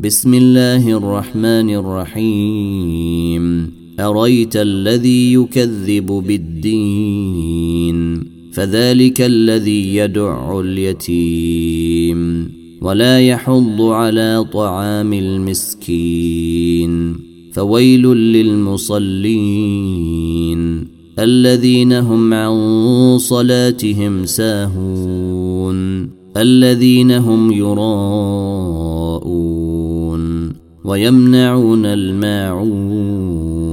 بسم الله الرحمن الرحيم. أريت الذي يكذب بالدين فذلك الذي يدع اليتيم. ولا يحض على طعام المسكين. فويل للمصلين الذين هم عن صلاتهم ساهون الذين هم يراءون. ويمنعون الماعون.